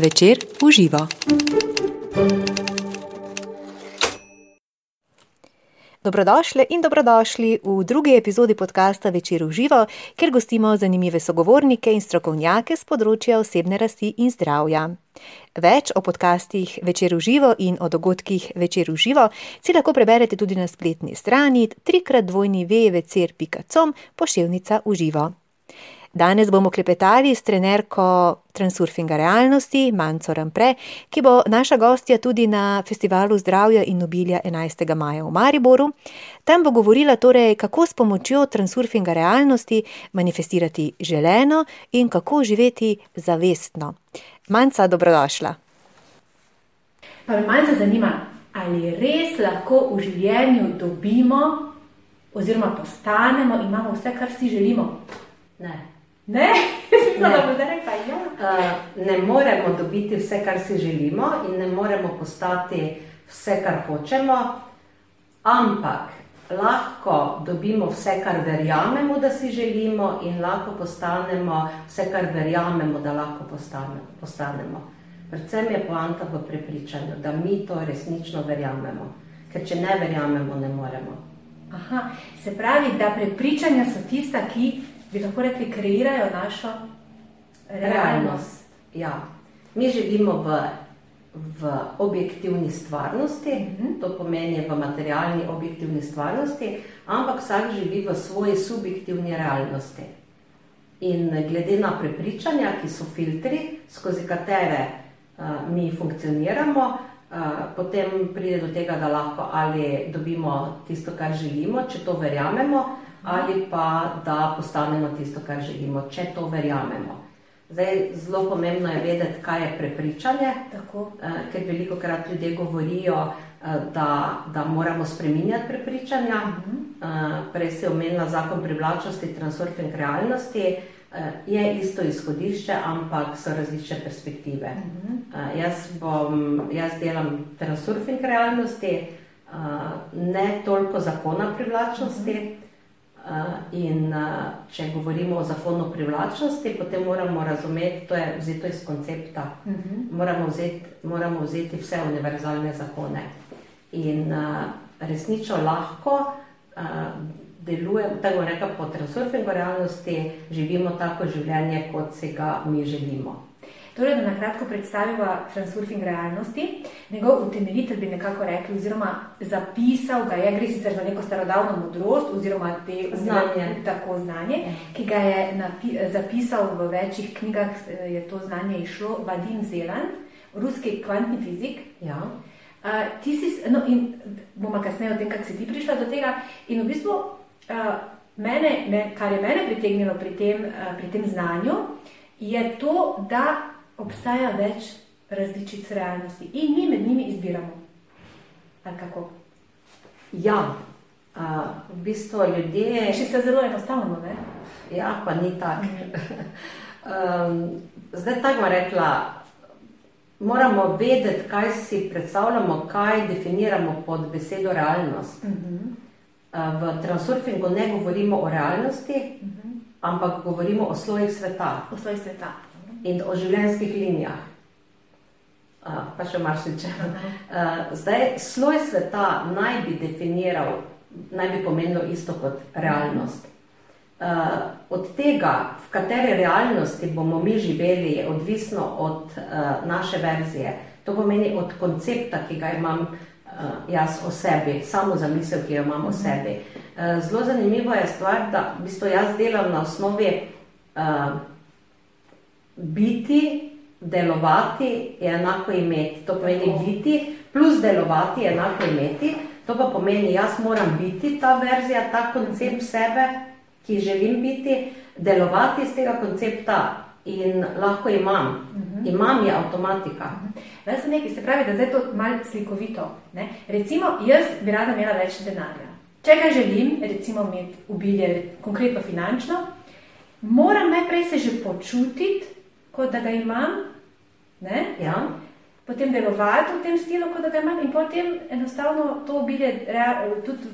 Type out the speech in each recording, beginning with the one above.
Večer uživa. Dobrodošli in dobrodošli v drugi epizodi podcasta Večer uživa, kjer gostimo zanimive sogovornike in strokovnjake z področja osebne rasti in zdravja. Več o podcastih Večer uživa in o dogodkih Večer uživa si lahko preberete tudi na spletni strani www.com pošiljnica uživa. Danes bomo klepetali s trenerko Transurfinga realnosti, Manco Rampre, ki bo naša gostja tudi na Festivalu zdravja in nobilja 11. maja v Mariboru. Tam bo govorila torej, kako s pomočjo Transurfinga realnosti manifestirati želeno in kako živeti zavestno. Manca, dobrodošla. Pa me malce zanima, ali res lahko v življenju dobimo oziroma postanemo, imamo vse, kar si želimo? Ne. Ne, Ne. da rekla ja. Uh, ne moremo dobiti vse, kar si želimo, in ne moremo postati vse, kar hočemo, ampak lahko dobimo vse, kar verjamemo, da si želimo, in lahko postanemo vse, kar verjamemo, da lahko postane, postanemo. Predvsem je poanta v prepričanju, da mi to resnično verjamemo. Ker če ne verjamemo, ne moremo. Aha, se pravi, da prepričanja so tista, ki bi lahko rekli, kreirajo našo realnost. Ja. Mi živimo v, v objektivni stvarnosti, Mhm. to pomeni v materialni objektivni stvarnosti, ampak vsak živi v svoji subjektivni realnosti. In glede na prepričanja, ki so filtri, skozi katere uh, mi funkcioniramo, uh, potem pride do tega, da lahko ali dobimo tisto, kar želimo, če to verjamemo, ali pa da postanemo tisto, kar želimo, če to verjamemo. Zdaj, zelo pomembno je vedeti, kaj je prepričanje, Tako. eh, ker veliko krat ljudje govorijo, eh, da, da moramo spreminjati prepričanja. Eh, Prej si omenila zakon privlačnosti, transurfing realnosti. Je isto izhodišče, ampak so različne perspektive. Eh, Jaz, bom, jaz delam transurfing realnosti, ne toliko zakona privlačnosti. Uh, in uh, če govorimo o zakonu privlačnosti, potem moramo razumeti, to je vzeto iz koncepta, Mhm. moramo vzeti, moramo vzeti vse univerzalne zakone. In uh, resnično lahko uh, delujemo, tako bom rekla, po transurfingu realnosti, živimo tako življenje, kot si ga mi želimo. Torej, da na kratko predstavimo transurfing realnosti. Njegov utemeljitelj bi nekako rekli, oziroma zapisal ga je, gre sicer za neko starodavno modrost, oziroma te Znanje. tako znanje, ki ga je napi, zapisal v večjih knjigah, eh, je to znanje išlo, Vadim Zeland, ruski kvantni fizik. Ja. Uh, ti si, no, in bomo kasneje o tem, kako si ti prišla do tega. In v bistvu, uh, mene, me, kar je mene pritegnilo pri tem, uh, pri tem znanju, je to, da obstaja več različic realnosti in mi med njimi izbiramo. Ali kako? ja. Uh, v bistvu ljudje. Še se zelo enostavno, ne? Ja, pa ni tako. um, zdaj tako rekla, moramo vedeti, kaj si predstavljamo, kaj definiramo pod besedo realnost. Mhm. Uh, v transurfingu ne govorimo o realnosti, Mhm. ampak govorimo o slojih sveta V svoj sveta. In o življenjskih linijah. Uh, pa še marsikaj. Uh, zdaj, sloj sveta naj bi definiral, naj bi pomenil isto kot realnost. Uh, od tega, v kateri realnosti bomo mi živeli, je odvisno od uh, naše verzije. To pomeni od koncepta, ki ga imam uh, jaz o sebi, samo zamisel, ki jo imam o sebi. Uh, zelo zanimiva je stvar, da v bistvu jaz delam na osnovi uh, biti, delovati je enako imeti. To pomeni biti plus delovati je enako imeti. To pa pomeni, jaz moram biti ta verzija, ta koncept sebe, ki želim biti, delovati iz tega koncepta in lahko imam. Imam je avtomatika. Jaz sem nekaj, se pravi, da zdaj je to malo slikovito. Ne? Recimo, jaz bi rada imela več denarja. Če ga želim, recimo, imeti obilje, konkretno finančno, moram najprej se že počutiti, kot da ga imam, ne? Ja? potem delovati v tem stilu, kot da ga imam, in potem enostavno to obilje tudi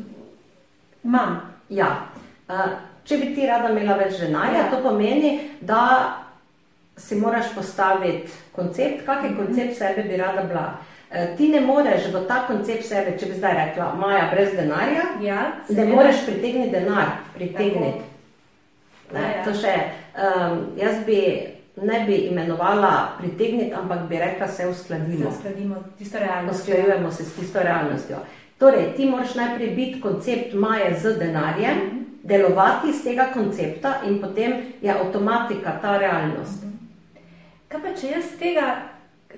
imam. Ja. Uh, če bi ti rada imela več denarja, Ja. ja. to pomeni, da si moraš postaviti koncept, kakšen mm -hmm. koncept sebe bi rada bila. E, ti ne moreš v ta koncept sebe, če bi zdaj rekla, Maja, brez denarja, ja, ne moreš pritegniti denar, pritegniti. Ne, ja, ja. To še, um, jaz bi ne bi imenovala pritegniti, ampak bi rekla, se uskladimo. Se uskladimo tisto realnostjo. Usklajujemo se s tisto realnostjo. Torej, ti moraš najprej biti koncept Maje z denarjem, mm -hmm. delovati iz tega koncepta in potem je avtomatika ta realnost. Mm -hmm. Kaj pa če jaz tega,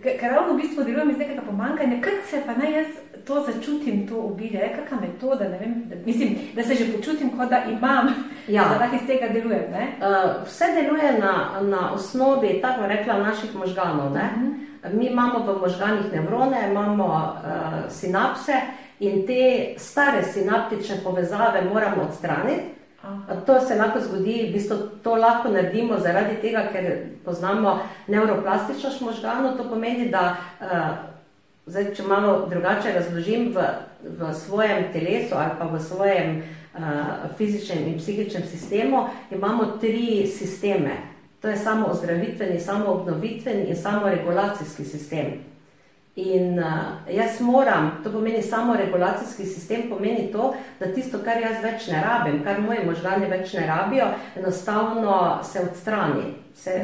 ker ravno v bistvu delujem iz nekega pomankanja, kako se pa naj jaz to začutim, to obilje, kakšna metoda, vem, da, mislim, da se že počutim, kot da imam, ja. da lahko iz tega delujem. Uh, vse deluje na, na osnovi, tako rekla, naših možganov. Uh mhm. -huh. Mi imamo v možganih nevrone, imamo uh, sinapse in te stare sinaptične povezave moramo odstraniti. Aha. To se lahko zgodi, v bistvu to lahko naredimo zaradi tega, ker poznamo neuroplastičnost možganov. To pomeni, da uh, Zdaj, če malo drugače razložim, v, v svojem telesu ali pa v svojem uh, fizičnem in psihičnem sistemu imamo tri sisteme. To je samo ozdravitveni, samo obnovitveni in samo regulacijski sistem. In uh, jaz moram, to pomeni samo regulacijski sistem, pomeni to, da tisto, kar jaz več ne rabim, kar moji možgani več ne rabijo, enostavno se odstrani, se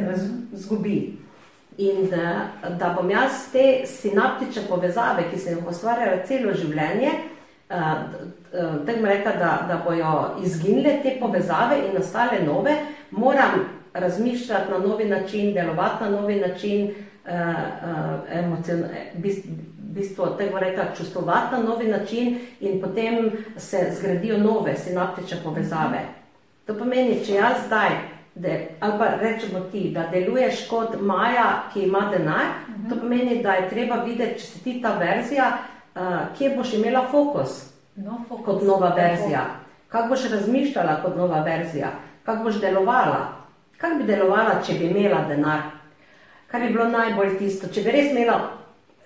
zgubi. In da, da bom jaz te sinaptične povezave, ki se jih ustvarjajo celo življenje, uh, uh, tako reka, da, da bojo izginile te povezave in nastale nove, moram razmišljati na novi način, delovati na novi način, uh, uh, emocion, bistvo, tako reka, čustovati na novi način in potem se zgradijo nove sinaptične povezave. To pomeni, če jaz zdaj De, ali pa rečemo ti, da deluješ kot Maja, ki ima denar, uh mhm. -huh. to pomeni, da je treba videti, če si ti ta verzija, uh, kje boš imela fokus, no, fokus kot nova verzija, kako boš razmišljala kot nova verzija, kako boš delovala, kako bi delovala, če bi imela denar, kar bi bilo najbolj tisto, če bi res imela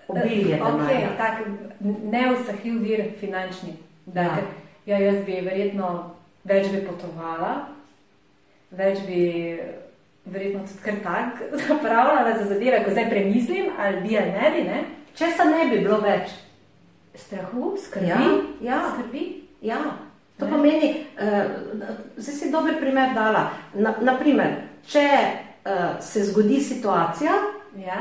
obilje. Okay, tak, ne vsahljiv vir finančni. Da, ja. ja, jaz bi verjetno več bi potovala več bi verjetno tudi kar tako zapravljala za zadeve, ko zdaj premislim, ali bi ali ne bi. Ne? Če se ne bi bilo več strahu, skrbi. Ja, ja. skrbi. ja. To ne. pomeni, uh, zdaj si dober primer dala. Na, naprimer, če uh, se zgodi situacija, ja.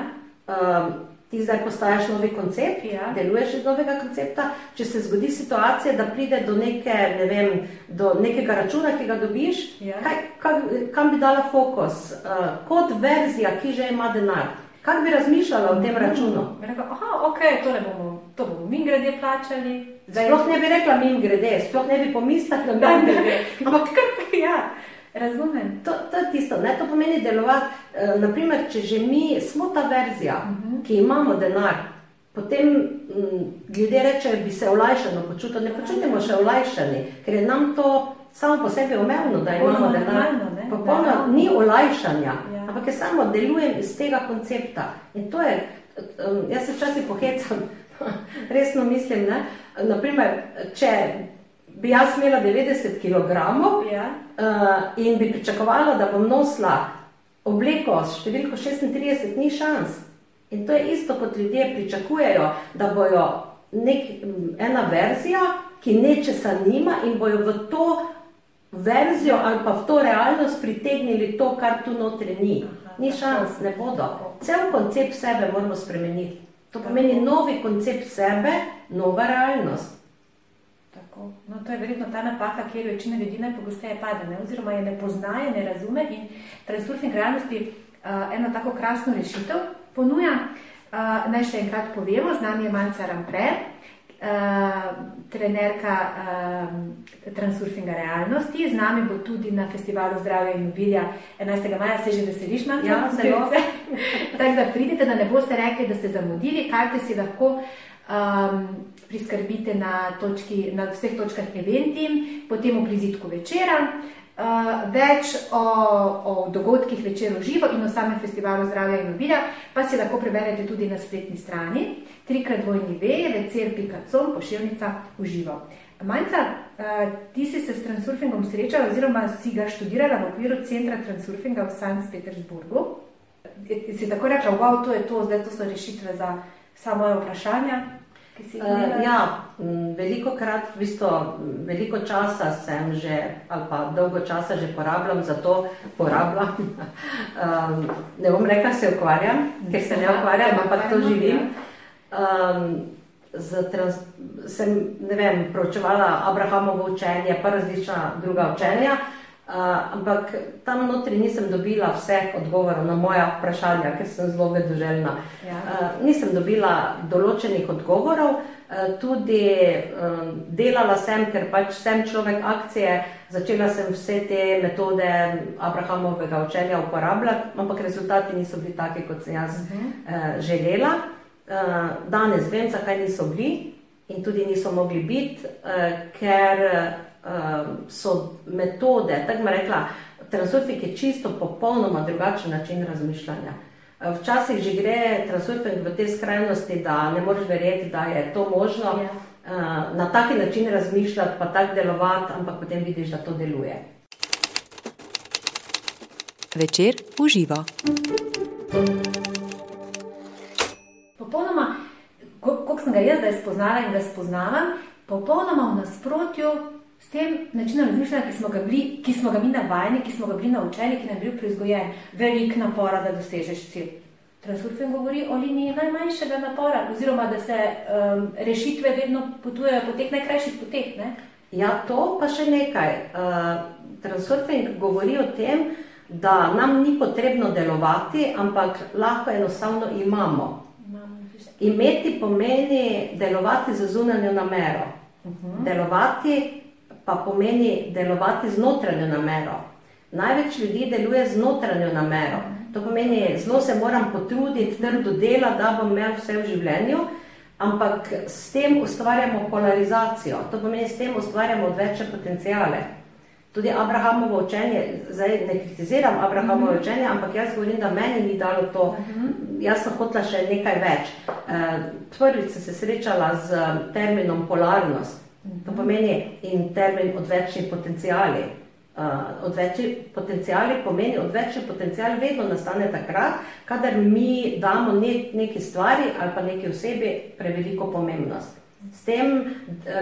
uh, ti zdaj postaješ novi koncept, ja. deluješ iz novega koncepta. Če se zgodi situacija, da pride do, neke, ne vem, do nekega računa, ki ga dobiš, ja. kaj, kaj, kam bi dala fokus, uh, kot verzija, ki že ima denar. Kaj bi razmišljala o tem mhm. računu? Rekla, aha, ok, to bomo, to bomo mi grede plačali. Sploh ne bi rekla mi grede, sploh ne bi pomislila, da bi grede. Ampak kar ja. Razumem. Tisto, ne? to pomeni delovati. E, naprimer, če že mi smo ta verzija, uh mhm. -huh. ki imamo denar, potem m, ljudje rečejo, bi se olajšano počutili. Ne počutimo še olajšani, ker je nam to samo po sebi umevno, da imamo denar. Popolno ni olajšanja, ja. ampak je samo delujem iz tega koncepta. In to je, jaz se včasih pohecam, resno mislim, ne? naprimer, če bi jaz imela 90 kg ja. uh, in bi pričakovala, da bom nosila obleko s številko 36, ni šans. In to je isto, kot ljudje pričakujejo, da bojo nek, ena verzija, ki nečesa nima in bojo v to verzijo ali pa v to realnost pritegnili to, kar tu notri ni. Ni šans, ne bodo. Cel koncept sebe moramo spremeniti. To pomeni novi koncept sebe, nova realnost. No, to je verjetno ta napaka, kjer večina ljudi najpogosteje pade, ne? oziroma je ne poznaje, ne razume. In transurfing realnosti uh, eno tako krasno rešitev ponuja. Uh, naj še enkrat povemo, z nami je Manca Rampre, uh, trenerka uh, transurfinga realnosti. Z nami bo tudi na festivalu zdravja in mobilja 11. maja, se že veseliš, Manca? Ja, zelo. Tako da pridite, da ne boste rekli, da ste zamudili, karte si lahko. Um, priskrbite na, točki, na vseh točkah eventi, potem v prizitku večera. Uh, več o, o dogodkih večer v živo in o samem festivalu zdravja in mobilja pa si lahko preberete tudi na spletni strani trikrat dvojni veje, vecer.com, pošiljnica v živo. Manjca, uh, ti si se s transurfingom srečala oziroma si ga študirala v okviru centra transurfinga v Sankt Petersburgu. si tako rekla, wow, to je to, zdaj to so rešitve za vsa moja vprašanja. Uh, ja, veliko krat, v bistvu, veliko časa sem že, ali pa dolgo časa že porabljam za to, porabljam. um, ne bom rekla, se ukvarjam, ker se ne ukvarjam, ampak to živim. Um, trans, sem, ne vem, proučevala Abrahamovo učenje, pa različna druga učenja. Uh, ampak tam notri nisem dobila vseh odgovorov na moja vprašanja, ker sem zelo vedoželjna. Ja. Uh, nisem dobila določenih odgovorov, uh, tudi uh, delala sem, ker pač sem človek akcije, začela sem vse te metode Abrahamovega učenja uporabljati, ampak rezultati niso bili taki, kot sem jaz uh -huh. uh, želela. Uh, danes vem, zakaj niso bili in tudi niso mogli biti, ker. Um, so metode, tako bi rekla, transurfing je čisto popolnoma drugačen način razmišljanja. Uh, včasih že gre transurfing v te skrajnosti, da ne moreš verjeti, da je to možno ja. uh, na taki način razmišljati, pa tako delovati, ampak potem vidiš, da to deluje. Večer uživa. Popolnoma, kot sem ga jaz zdaj spoznala in ga spoznavam, popolnoma v nasprotju s tem načinom razmišljanja, ki smo ga bili, ki smo ga mi navajeni, ki smo ga bili naučeni, ki nam je bil prizgojen, velik napora, da dosežeš cilj. Transurfing govori o liniji najmanjšega napora, oziroma da se um, rešitve vedno potujejo po teh najkrajših poteh. Ne? Ja, to pa še nekaj. Uh, Transurfing govori o tem, da nam ni potrebno delovati, ampak lahko enostavno imamo. Imeti pomeni delovati za zunanjo namero. Uh mhm. -huh. Delovati pa pomeni delovati z notranjo namero. Največ ljudi deluje z notranjo namero. To pomeni, zelo se moram potruditi, trdo dela, da bom imel vse v življenju, ampak s tem ustvarjamo polarizacijo. To pomeni, s tem ustvarjamo večje potencijale. Tudi Abrahamovo učenje, zdaj ne kritiziram Abrahamovo mhm. učenje, ampak jaz govorim, da meni ni dalo to. Mhm. Jaz sem hotela še nekaj več. Eh, prvič sem se srečala z terminom polarnost. To pomeni in termin odvečni potencijali. Uh, odvečni potencijali pomeni, odvečni potencijal vedno nastane takrat, kadar mi damo ne, neki stvari ali pa neki osebi preveliko pomembnost. S tem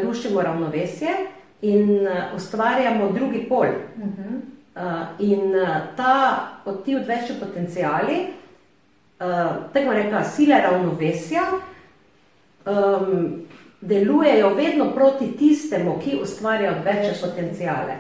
rušimo ravnovesje in uh, ustvarjamo drugi pol. Uh, in ta, ti odvečni potencijali, uh, tako reka, sile ravnovesja, um, delujejo vedno proti tistemu, ki ustvarja večje potencijale.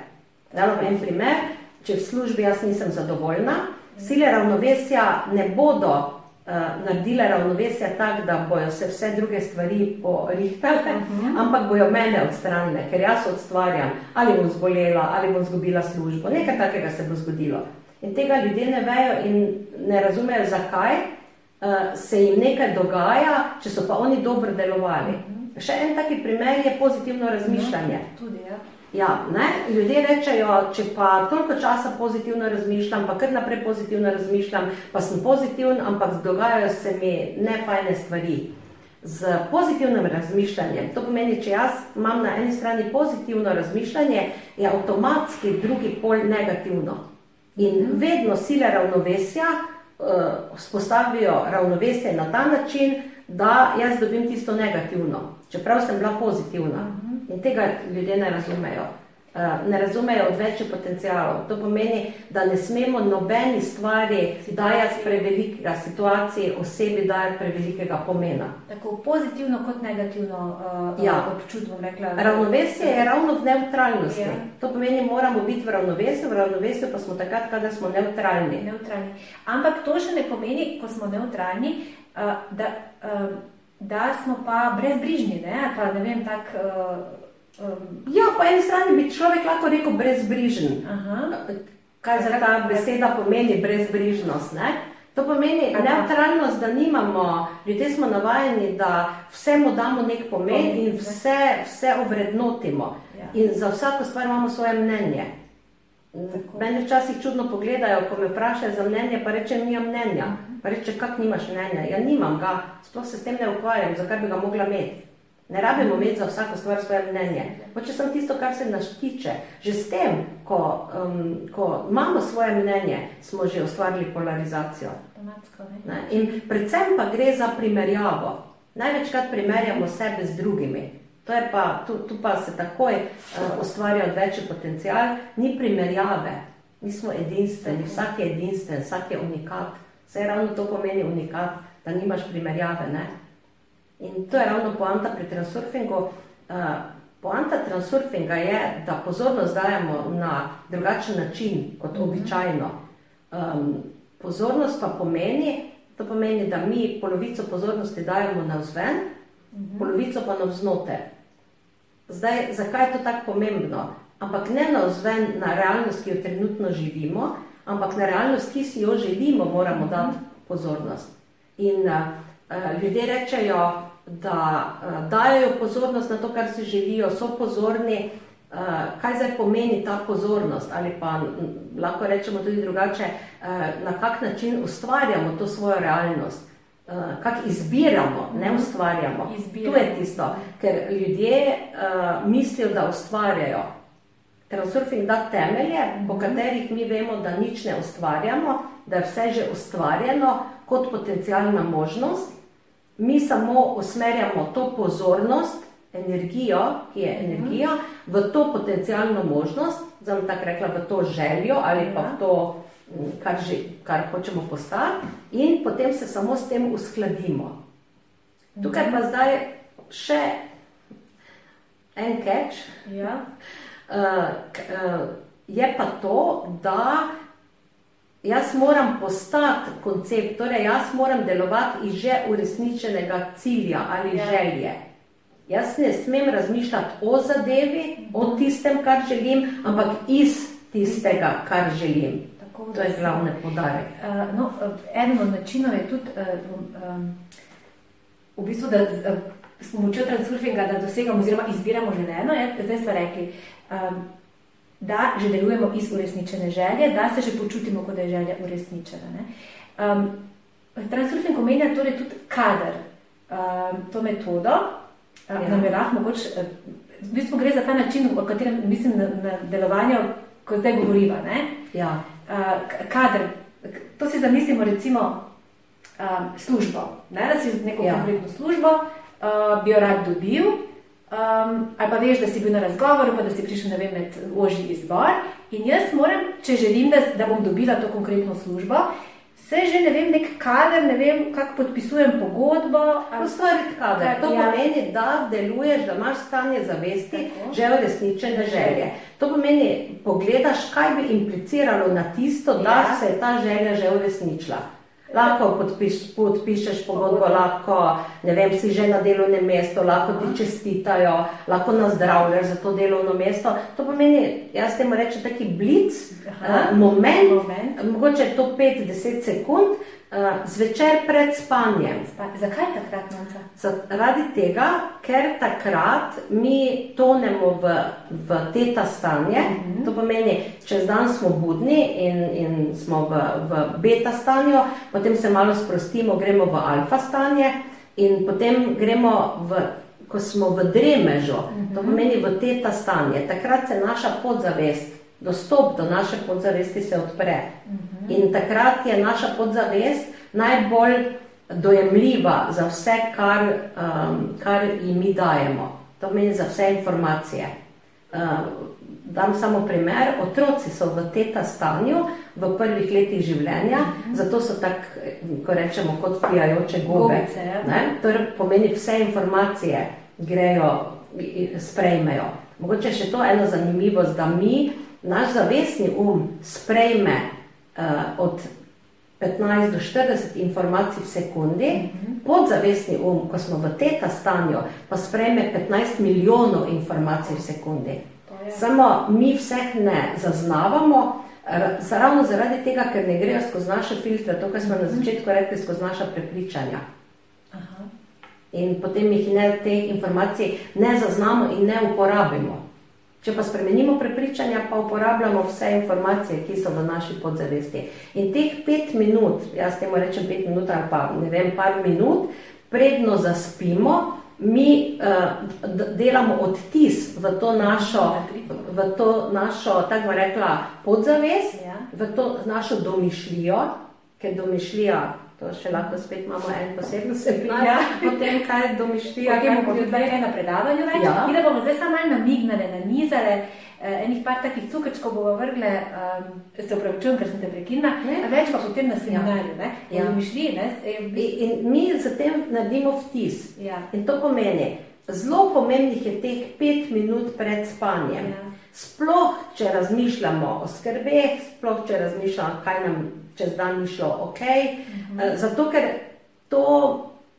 Dalo en primer, če v službi jaz nisem zadovoljna, sile ravnovesja ne bodo uh, naredile ravnovesja tako, da bojo se vse druge stvari porihtale, uh mhm. -huh. ampak bojo mene odstranile, ker jaz ustvarjam, ali bom zbolela, ali bom zgubila službo. Nekaj takega se bo zgodilo. In tega ljudje ne vejo in ne razumejo, zakaj uh, se jim nekaj dogaja, če so pa oni dobro delovali. Uh. -huh. Še en taki primer je pozitivno razmišljanje. No, tudi, ja. Ja, Ljudje rečejo, če pa toliko časa pozitivno razmišljam, pa kar naprej pozitivno razmišljam, pa sem pozitiven, ampak dogajajo se mi nefajne stvari. Z pozitivnim razmišljanjem, to pomeni, če jaz imam na eni strani pozitivno razmišljanje, je avtomatski drugi pol negativno. In mhm. vedno sile ravnovesja uh, spostavijo ravnovesje na ta način, da jaz dobim tisto negativno, čeprav sem bila pozitivna. Mhm. In tega ljudje ne razumejo. Uh, ne razumejo odvečje potencijalov. To pomeni, da ne smemo nobeni stvari dajati prevelikega situacije, osebi dajati prevelikega pomena. Tako pozitivno kot negativno uh, ja. občutno rekla. Ravnovesje je ravno v neutralnosti. Ja. To pomeni, moramo biti v ravnovesju, v ravnovesju pa smo takrat, kada smo neutralni. neutralni. Ampak to še ne pomeni, ko smo neutralni, da, da smo pa brezbrižni. Ne? Pa, ne vem, tak, um, ja, po eni strani bi človek lahko rekel brezbrižen. Kaj za ta beseda pomeni brezbrižnost? Ne? To pomeni neutralnost, da nimamo, ljudje smo navajeni, da vsemu damo nek pomen in vse, vse ovrednotimo. Ja. In za vsako stvar imamo svoje mnenje. Meni včasih čudno pogledajo, ko me vprašajo za mnenje, pa rečem, nimam mnenja. Pa reče, kak nimaš mnenja? Ja, nimam ga, sploh se s tem ne ukvarjam, zakaj bi ga mogla imeti. Ne rabimo imeti za vsako stvar svoje mnenje. Če sem tisto, kar se nas tiče, že s tem, ko, um, ko imamo svoje mnenje, smo že ustvarili polarizacijo. Ne? In predvsem pa gre za primerjavo. Največkrat primerjamo sebe z drugimi. Pa, tu, tu pa se takoj uh, ustvarja večji potencial, ni primerjave, mi smo edinstveni, vsak je edinstven, vsak je unikat. Vse ravno to pomeni unikat, da nimaš primerjave. Ne? In to je ravno poanta pri transurfingu. Uh, poanta transurfinga je, da pozornost dajemo na drugačen način kot mhm. običajno. Um, pozornost pa pomeni, to pomeni, da mi polovico pozornosti dajemo na vzven, mhm. polovico pa na vznoter. Zdaj, zakaj je to tako pomembno? Ampak ne na vzven, na realnost, ki jo trenutno živimo, ampak na realnost, ki si jo želimo, moramo dati pozornost. In uh, uh, ljudje rečejo, da uh, dajo pozornost na to, kar si želijo, so pozorni, uh, kaj zdaj pomeni ta pozornost, ali pa lahko rečemo tudi drugače, uh, na kak način ustvarjamo to svojo realnost. Uh, Kako izbiramo, ne ustvarjamo. Izbiramo. To je tisto, ker ljudje uh, mislijo, da ustvarjajo. Transurfing da temelje, po mhm. katerih mi vemo, da nič ne ustvarjamo, da je vse že ustvarjeno kot potencijalna možnost, mi samo usmerjamo to pozornost, energijo, ki je energija, v to potencijalno možnost, zdaj bom tako rekla, v to željo ali pa v to, kar, že, kar hočemo postati, in potem se samo s tem uskladimo. Tukaj pa zdaj še en catch. Ja. Uh, uh, je pa to, da jaz moram postati koncept, torej jaz moram delovati iz že uresničenega cilja ali ja. želje. Jaz ne smem razmišljati o zadevi, o mhm. tistem, kar želim, ampak iz tistega, kar želim. Tako, to je glavni podarek. Uh, no, eden od načinov je tudi, uh, um, v bistvu, da uh, s pomočjo transurfinga dosegamo oziroma izbiramo želeno. Zdaj smo rekli, um, da že delujemo iz uresničene želje, da se že počutimo, kot da je želja uresničena. Um, Transurfing omenja torej tudi kader, um, to metodo, um, ja. nam je lahko mogoče, v bistvu gre za ta način, o katerem mislim na, na delovanje, ko zdaj govoriva. Ja. Uh, kader, to si zamislimo recimo um, službo, ne? da si neko ja. konkretno službo uh, bi jo rad dobil, Um, ali pa veš, da si bil na razgovoru, pa da si prišel vem, med ožji izbor. In jaz moram, če želim, da, da bom dobila to konkretno službo, se že ne vem, nek kader, ne vem, kako podpisujem pogodbo. Ustvariti kader. To ja. pomeni, da deluješ, da imaš stanje zavesti, že resničene želje. To pomeni, pogledaš, kaj bi impliciralo na tisto, da ja. se je ta želja že uresničila. Lahko podpiš, podpišeš pogodbo, lahko vem, si že na delovnem mestu, lahko ti čestitajo, lahko nazdravljaš za to delovno mesto. To pomeni, jaz temu rečem, taki blic, uh, moment, moment, mogoče to 5-10 sekund, zvečer pred spanjem. Zakaj takrat noč? Zaradi tega, ker takrat mi tonemo v, v teta stanje. Uh mhm. -huh. To pomeni, čez dan smo budni in, in smo v, v beta stanju, potem se malo sprostimo, gremo v alfa stanje in potem gremo v. Ko smo v dremežu, uh -huh. to mhm. pomeni v teta stanje, takrat se naša podzavest, dostop do naše podzavesti se odpre. Uh mhm. -huh. In takrat je naša podzavest najbolj dojemljiva za vse, kar, um, kar jim mi dajemo. To pomeni za vse informacije. Uh, dam samo primer, otroci so v teta stanju v prvih letih življenja, uh mhm. -huh. zato so tako, ko rečemo, kot pijajoče gobe. Ja. To pomeni vse informacije grejo, sprejmejo. Mogoče še to eno zanimivost, da mi, naš zavestni um, sprejme uh, od 15 do 40 informacij v sekundi, uh mhm. -huh. podzavestni um, ko smo v teta stanju, pa sprejme 15 milijonov informacij v sekundi. Samo mi vseh ne zaznavamo, ravno zaradi tega, ker ne grejo skozi naše filtre, to, kar smo na mhm. začetku rekli, skozi naša prepričanja. Aha. In potem jih ne, te informacije ne zaznamo in ne uporabimo. Če pa spremenimo prepričanja, pa uporabljamo vse informacije, ki so v naši podzavesti. In teh pet minut, jaz temu rečem pet minut ali pa ne vem, par minut, predno zaspimo, mi uh, delamo odtis v to našo, v to našo tako rekla, podzavest, ja. v to našo domišljijo, ker domišljija, to še lahko spet imamo en posebno seminar, ja. o tem, kaj je domišljija. Kaj bomo tudi na predavanju več, ja. in da bomo zdaj samo namignali, nanizali. Eh, enih par takih cukrčkov bomo vrgli, um, se upravičujem, ker sem te prekinila, več pa potem na seminarju. Ja. Ja. Mišli, ne? In, in mi zatem naredimo vtis. Ja. In to pomeni, zelo pomembnih je teh pet minut pred spanjem. Ja. Sploh, če razmišljamo o skrbeh, sploh, če razmišljamo, kaj nam čez dan ni šlo ok. Uh mhm. -huh. Zato, ker to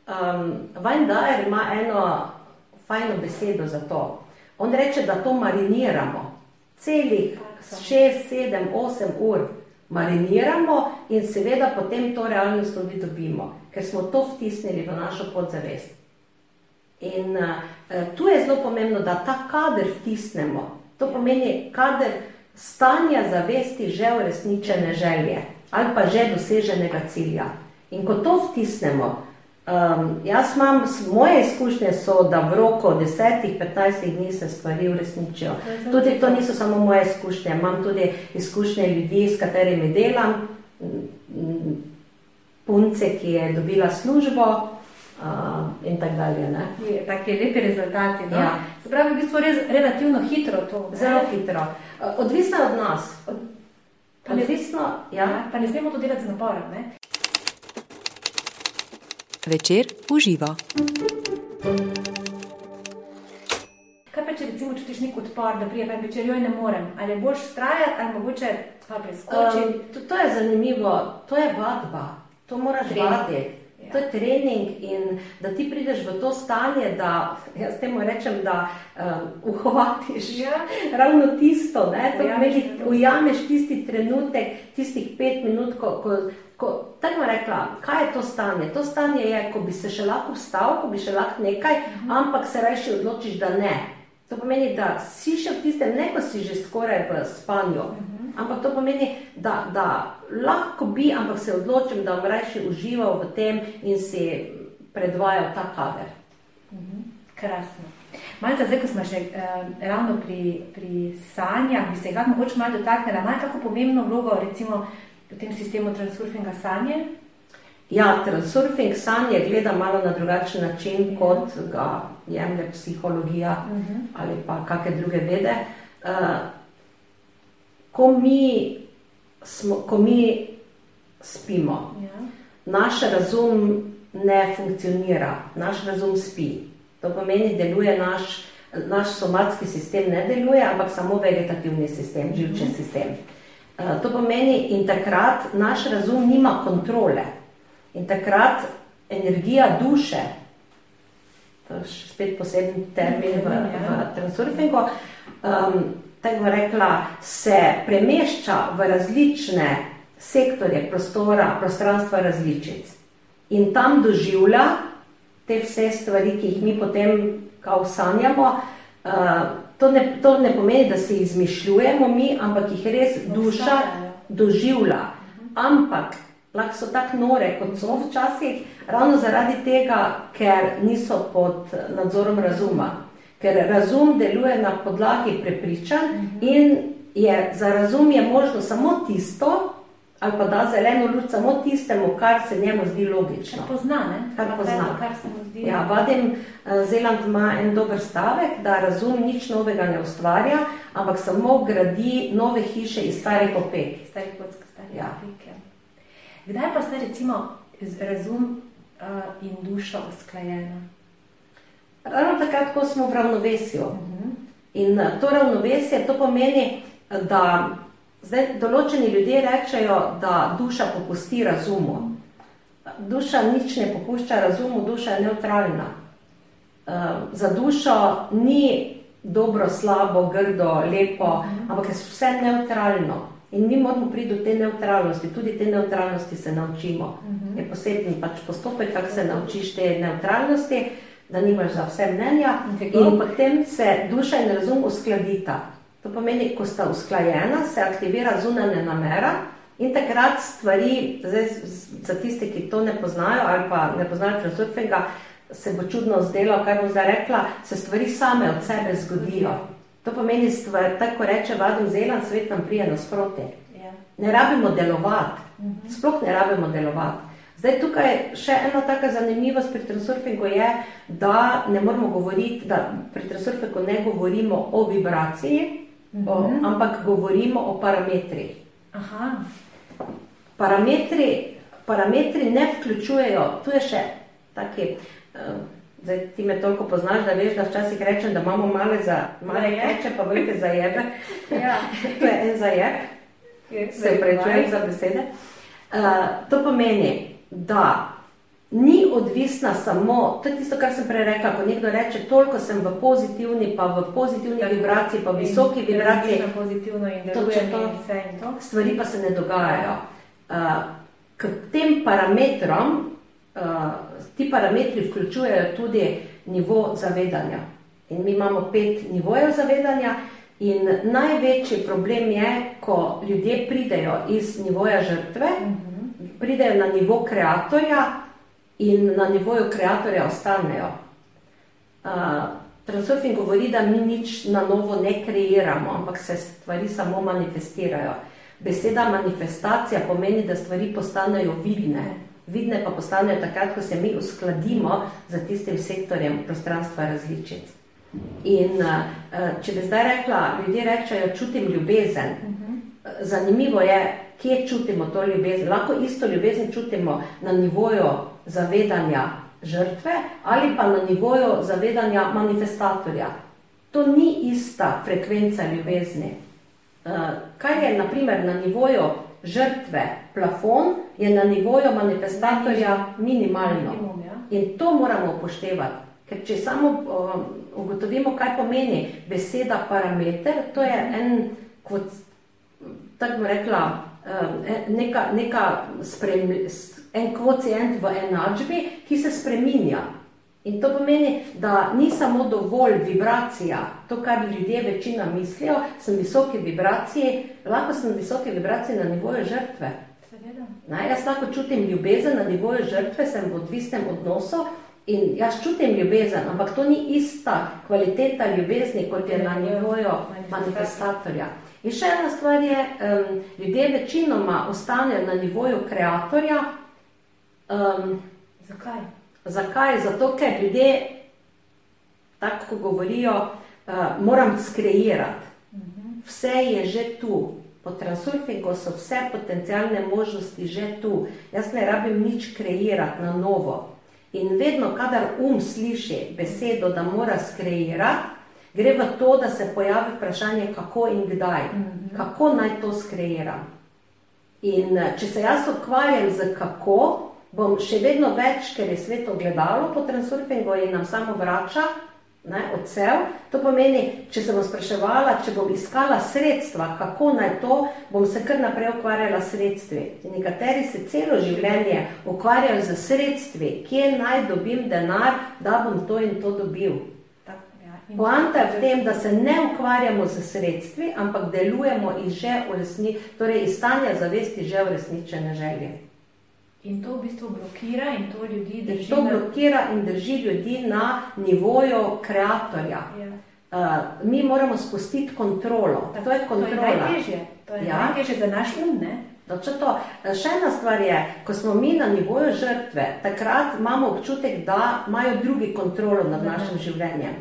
um, Vajndajer ima eno fajno besedo za to. On reče, da to mariniramo celih 6, 7, 8 ur mariniramo in seveda potem to realnost tudi dobimo, ker smo to vtisnili v našo podzavest. In uh, tu je zelo pomembno, da ta kader vtisnemo. To pomeni kader stanja zavesti že uresničene želje ali pa že doseženega cilja. In ko to vtisnemo, Um, jaz imam, moje izkušnje so, da v roku 10-15 dni se stvari uresničijo. Tudi to niso samo moje izkušnje, imam tudi izkušnje ljudi, s katerimi delam, punce, ki je dobila službo uh, in tako dalje. Taki lepi rezultati. No? Ja. Se pravi, v bistvu res relativno hitro to. Zelo hitro. Odvisno od nas. Od, pa, ne, Odvisno, ja. Ja, pa ne smemo to delati z naporom. Ne? večer uživa. Kaj pa če recimo čutiš nek odpor, da prijem večer, jo ne morem, ali boš strajati, ali mogoče pa preskočiti? Um, to, to je zanimivo, to je vadba, to moraš vaditi. Ja. To je trening in da ti prideš v to stanje, da jaz temu rečem, da um, uhvatiš ja. ravno tisto, da ujameš tisti trenutek, tistih pet minut, ko, ko Ko, tako rekla, kaj je to stanje? To stanje je, ko bi se še lahko vstal, ko bi še lahko nekaj, mhm. ampak se reči odločiš, da ne. To pomeni, da si še v tistem, ne ko si že skoraj v spanju, mhm. Ampak to pomeni, da, da lahko bi, ampak se odločim, da bom reči užival v tem in si predvajal ta kader. Mhm. Krasno. Malce zdaj, ko smo še eh, ravno pri, pri sanjah, bi se jih mogoče malo dotaknila, malo kako pomembno vlogo recimo v tem sistemu transurfinga sanje? Ja, transurfing sanje gleda malo na drugačen način, ja. kot ga jemlje psihologija uh mhm. -huh. ali pa kakšne druge vede. Uh, ko, mi smo, ko mi spimo, ja. naš razum ne funkcionira, naš razum spi. To pomeni, deluje naš, naš somatski sistem, ne deluje, ampak samo vegetativni sistem, živčen uh mhm. sistem. Eh, to pomeni, in takrat naš razum nima kontrole. In takrat energija duše, to je spet poseben termin v, v transurfingu, um, tako rekla, se premešča v različne sektorje prostora, prostranstva različic. In tam doživlja te vse stvari, ki jih mi potem kao sanjamo, uh, To ne, to ne pomeni, da se izmišljujemo mi, ampak jih res duša doživlja. Ampak lahko so tako nore, kot so včasih, ravno zaradi tega, ker niso pod nadzorom razuma. Ker razum deluje na podlagi prepričanj in je, za razum je možno samo tisto, ali pa da zeleno luč samo tistemu, kar se njemu zdi logično. Kar pozna, ne? Kar pozna. Kar se mu zdi. Ja, Vadim eh, Zeland ima en dober stavek, da razum nič novega ne ustvarja, ampak samo gradi nove hiše iz starih opek. Starih potsk, starih ja. opek, ja. Kdaj pa ste recimo razum uh, in duša usklajena? Ravno takrat, ko smo v ravnovesju. Uh. -huh. In uh, to ravnovesje, to pomeni, da Zdaj, določeni ljudje rečejo, da duša popusti razumu. Duša nič ne popušča razumu, duša je neutralna. Uh, za dušo ni dobro, slabo, grdo, lepo, uh -huh. ampak je vse neutralno. In mi moramo priti do te neutralnosti, tudi te neutralnosti se naučimo. Uh -huh. Je posebni pač postopek, kako se naučiš te neutralnosti, da nimaš za vse mnenja. In potem se duša in razum uskladita. To pomeni, ko sta usklajena, se aktivira zunanja namera in takrat stvari, zdaj, za tiste, ki to ne poznajo ali pa ne poznajo transurfinga, se bo čudno zdelo, kaj bom zdaj rekla, se stvari same od sebe zgodijo. To pomeni, stvar, tako reče Vadim Zeland, svet nam prije nasproti. Ja. Ne rabimo delovati, sploh ne rabimo delovati. Zdaj tukaj še ena taka zanimivost pri transurfingu je, da ne moramo govoriti, da pri transurfingu ne govorimo o vibraciji, o, ampak govorimo o parametrih. Aha, Parametri, parametri ne vključujejo, tu je še taki, uh, zdaj ti me toliko poznaš, da veš, da včasih rečem, da imamo male, za, male keče, pa velike zajebe. Ja. to je en zajeb, se prečujem za besede. Uh, to pomeni, da ni odvisna samo, to je tisto, kar sem prej rekla, ko nekdo reče, toliko sem v pozitivni, pa v pozitivni vibraciji, pa v visoki vibraciji, pozitivno in Točno deluje to. in vse in to. stvari pa se ne dogajajo. Uh, k tem parametrom, uh, ti parametri vključujejo tudi nivo zavedanja. In mi imamo pet nivojev zavedanja, in največji problem je, ko ljudje pridejo iz nivoja žrtve, pridejo na nivo kreatorja in na nivoju kreatorja ostanejo. Uh, Transurfing govori, da mi nič na novo ne kreiramo, ampak se stvari samo manifestirajo. Beseda manifestacija pomeni, da stvari postanejo vidne. Vidne pa postanejo takrat, ko se mi uskladimo z tistim sektorjem prostranstva različic. In če bi zdaj rekla, ljudje rečejo, čutim ljubezen. Zanimivo je, kje čutimo to ljubezen. Lahko isto ljubezen čutimo na nivoju zavedanja žrtve ali pa na nivoju zavedanja manifestatorja. To ni ista frekvenca ljubezni. Uh, kar je naprimer na nivoju žrtve plafon, je na nivoju manifestatorja minimalno. In to moramo upoštevati. Ker če samo um, ugotovimo, kaj pomeni beseda parameter, to je en, kot tako rekla, neka, neka sprem, s- en kvocijent v enačbi, ki se spreminja. In to pomeni, da ni samo dovolj vibracija, to, kar ljudje večina mislijo, sem visoki vibraciji, lahko sem visoki vibraciji na nivoju žrtve. Seveda. Ne, jaz lahko čutim ljubezen na nivoju žrtve, sem v odvisnem odnosu in jaz čutim ljubezen, ampak to ni ista kvaliteta ljubezni, kot je na nivoju manifestatorja. In še ena stvar je, um, ljudje večinoma ostanejo na nivoju kreatorja. Um, Zakaj? zakaj? Zato, ker ljudje, tako kot govorijo, uh, moram skreirati. Vse je že tu. Po transurfingu so vse potencijalne možnosti že tu. Jaz ne rabim nič kreirati na novo. In vedno, kadar um sliši besedo, da mora skreirati, gre v to, da se pojavi vprašanje, kako in kdaj. Kako naj to skreiram. In eh, če se jaz ukvarjam z kako, bom še vedno več, ker je svet ogledalo po transurfingu in nam samo vrača ne, odsev. To pomeni, če se bom spraševala, če bom iskala sredstva, kako naj to, bom se kar naprej ukvarjala s sredstvi. In nekateri se celo življenje ukvarjajo z sredstvi, kje naj dobim denar, da bom to in to dobil. Ja. In- Poanta je v tem, da se ne ukvarjamo z sredstvi, ampak delujemo iz že uresni, torej iz stanja zavesti že uresničene želje. In to v bistvu blokira in to ljudi In drži. to na- blokira in drži ljudi na nivoju kreatorja. Ja. Uh, mi moramo spustiti kontrolo. To je To je kontrola. najtežje. To je Ja. najtežje za naš um, ne? Točno to. Še ena stvar je, ko smo mi na nivoju žrtve, takrat imamo občutek, da imajo drugi kontrolo nad našim življenjem.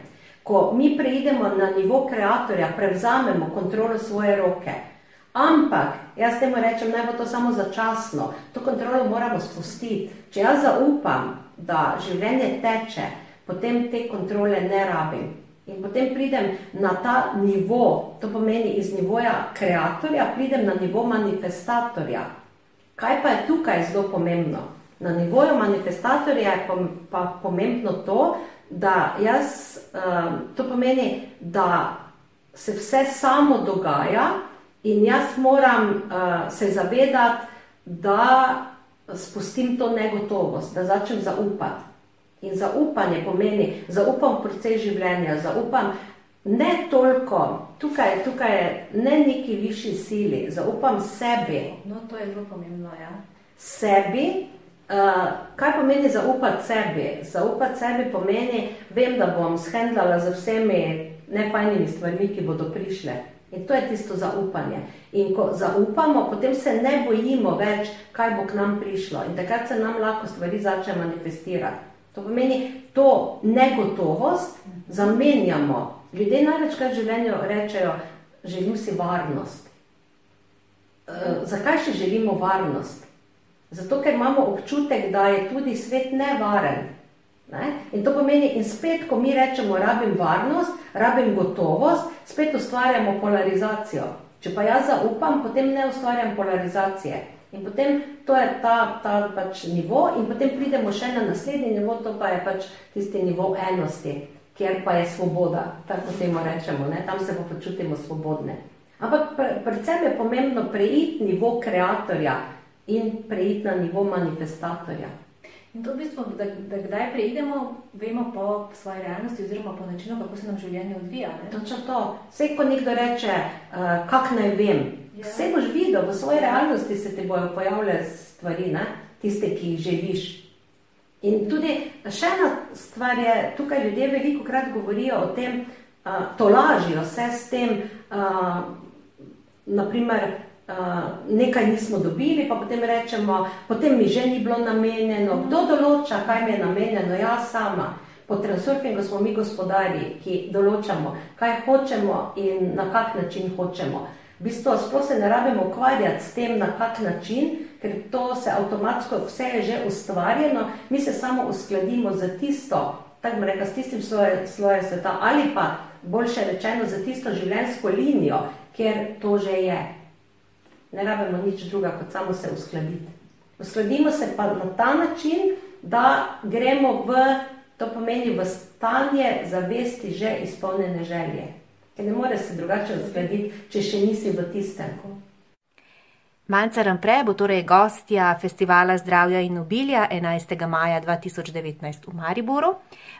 Ko mi preidemo na nivo kreatorja, prevzamemo kontrolo svoje roke. Ampak, jaz temu rečem, naj bo to samo začasno, to kontrolo moramo spustiti. Če jaz zaupam, da življenje teče, potem te kontrole ne rabim. In potem pridem na ta nivo, to pomeni iz nivoja kreatorja, pridem na nivo manifestatorja. Kaj pa je tukaj zelo pomembno? Na nivoju manifestatorja je pa pomembno to, da jaz, um, to pomeni, da se vse samo dogaja in jaz moram uh, se zavedati, da spustim to negotovost, da začnem zaupati. In zaupanje pomeni, zaupam v proces življenja, zaupam ne toliko, tukaj, tukaj je ne neki višji sili, zaupam sebi, No, to je zelo pomembno, ja. sebi Uh, kaj pomeni zaupati sebi? Zaupati sebi pomeni, vem, da bom shendlala z vsemi nefajnimi stvarmi, ki bodo prišle. In to je tisto zaupanje. In ko zaupamo, potem se ne bojimo več, kaj bo k nam prišlo. In takrat se nam lahko stvari začne manifestirati. To pomeni, to negotovost zamenjamo. Ljudje največkrat v življenju rečejo, želim si varnost. E, zakaj še želimo varnost? Zato, ker imamo občutek, da je tudi svet nevaren. Ne? In to pomeni, in spet, ko mi rečemo, rabim varnost, rabim gotovost, spet ustvarjamo polarizacijo. Če pa jaz zaupam, potem ne ustvarjam polarizacije. In potem to je ta, ta pač nivo, in potem pridemo še na naslednji nivo, to pa je pač tisti nivo enosti, kjer pa je svoboda, tako temu rečemo, ne? tam se pa počutimo svobodne. Ampak predvsem je pomembno preiti nivo kreatorja in preiti na nivo manifestatorja. In to v bistvu, da, da kdaj preidemo, vemo po svoji realnosti, oziroma po načinu, kako se nam življenje odvija. Točno to. Vse, ko nekdo reče, uh, kak naj vem, ja. vse boš videl, v svoji realnosti se ti bojo pojavljale stvari, ne? tiste, ki jih želiš. In tudi še ena stvar je, tukaj ljudje veliko krat govorijo o tem, uh, to lažijo se s tem, uh, naprimer, nekaj nismo dobili, pa potem rečemo, potem mi že ni bilo namenjeno. Kdo določa, kaj mi je namenjeno? Jaz sama. Po transurfingu smo mi gospodari, ki določamo, kaj hočemo in na kak način hočemo. V bistvu, sploh se ne rabimo ukvarjati s tem, na kak način, ker to se avtomatsko vse je že ustvarjeno, mi se samo uskladimo za tisto, tako reka, s tistim svoje, svoje sveta, ali pa boljše rečeno, za tisto življenjsko linijo, kjer to že je ne rabimo nič druga, kot samo se uskladiti. Uskladimo se pa na ta način, da gremo v, to pomeni v stanje zavesti že izpolnjene želje. Ker ne more se drugače uskladiti, če še nisi v tistem. Manca Rampre bo torej gostja Festivala zdravja in obilja 11. maja 2019 v Mariboru.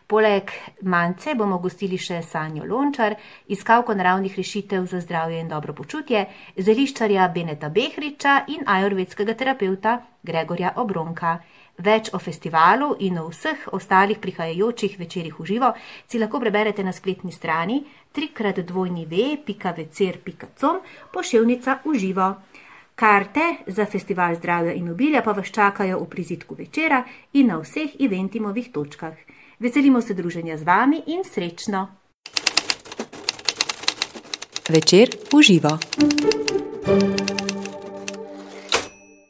Poleg Mance bomo gostili še Sanjo Lončar, iskalko naravnih rešitev za zdravje in dobro počutje, zeliščarja Beneta Behriča in ajurvedskega terapeuta Gregorja Obronka. Več o festivalu in o vseh ostalih prihajajočih večerjih v živo si lahko preberete na spletni strani trikratdvojnive.večer.com poševnica v živo. Karte za festival zdravja in obilja pa vas čakajo v prizitku večera in na vseh eventimovih točkah. Veselimo se druženja z vami in srečno! Večer uživa. thank you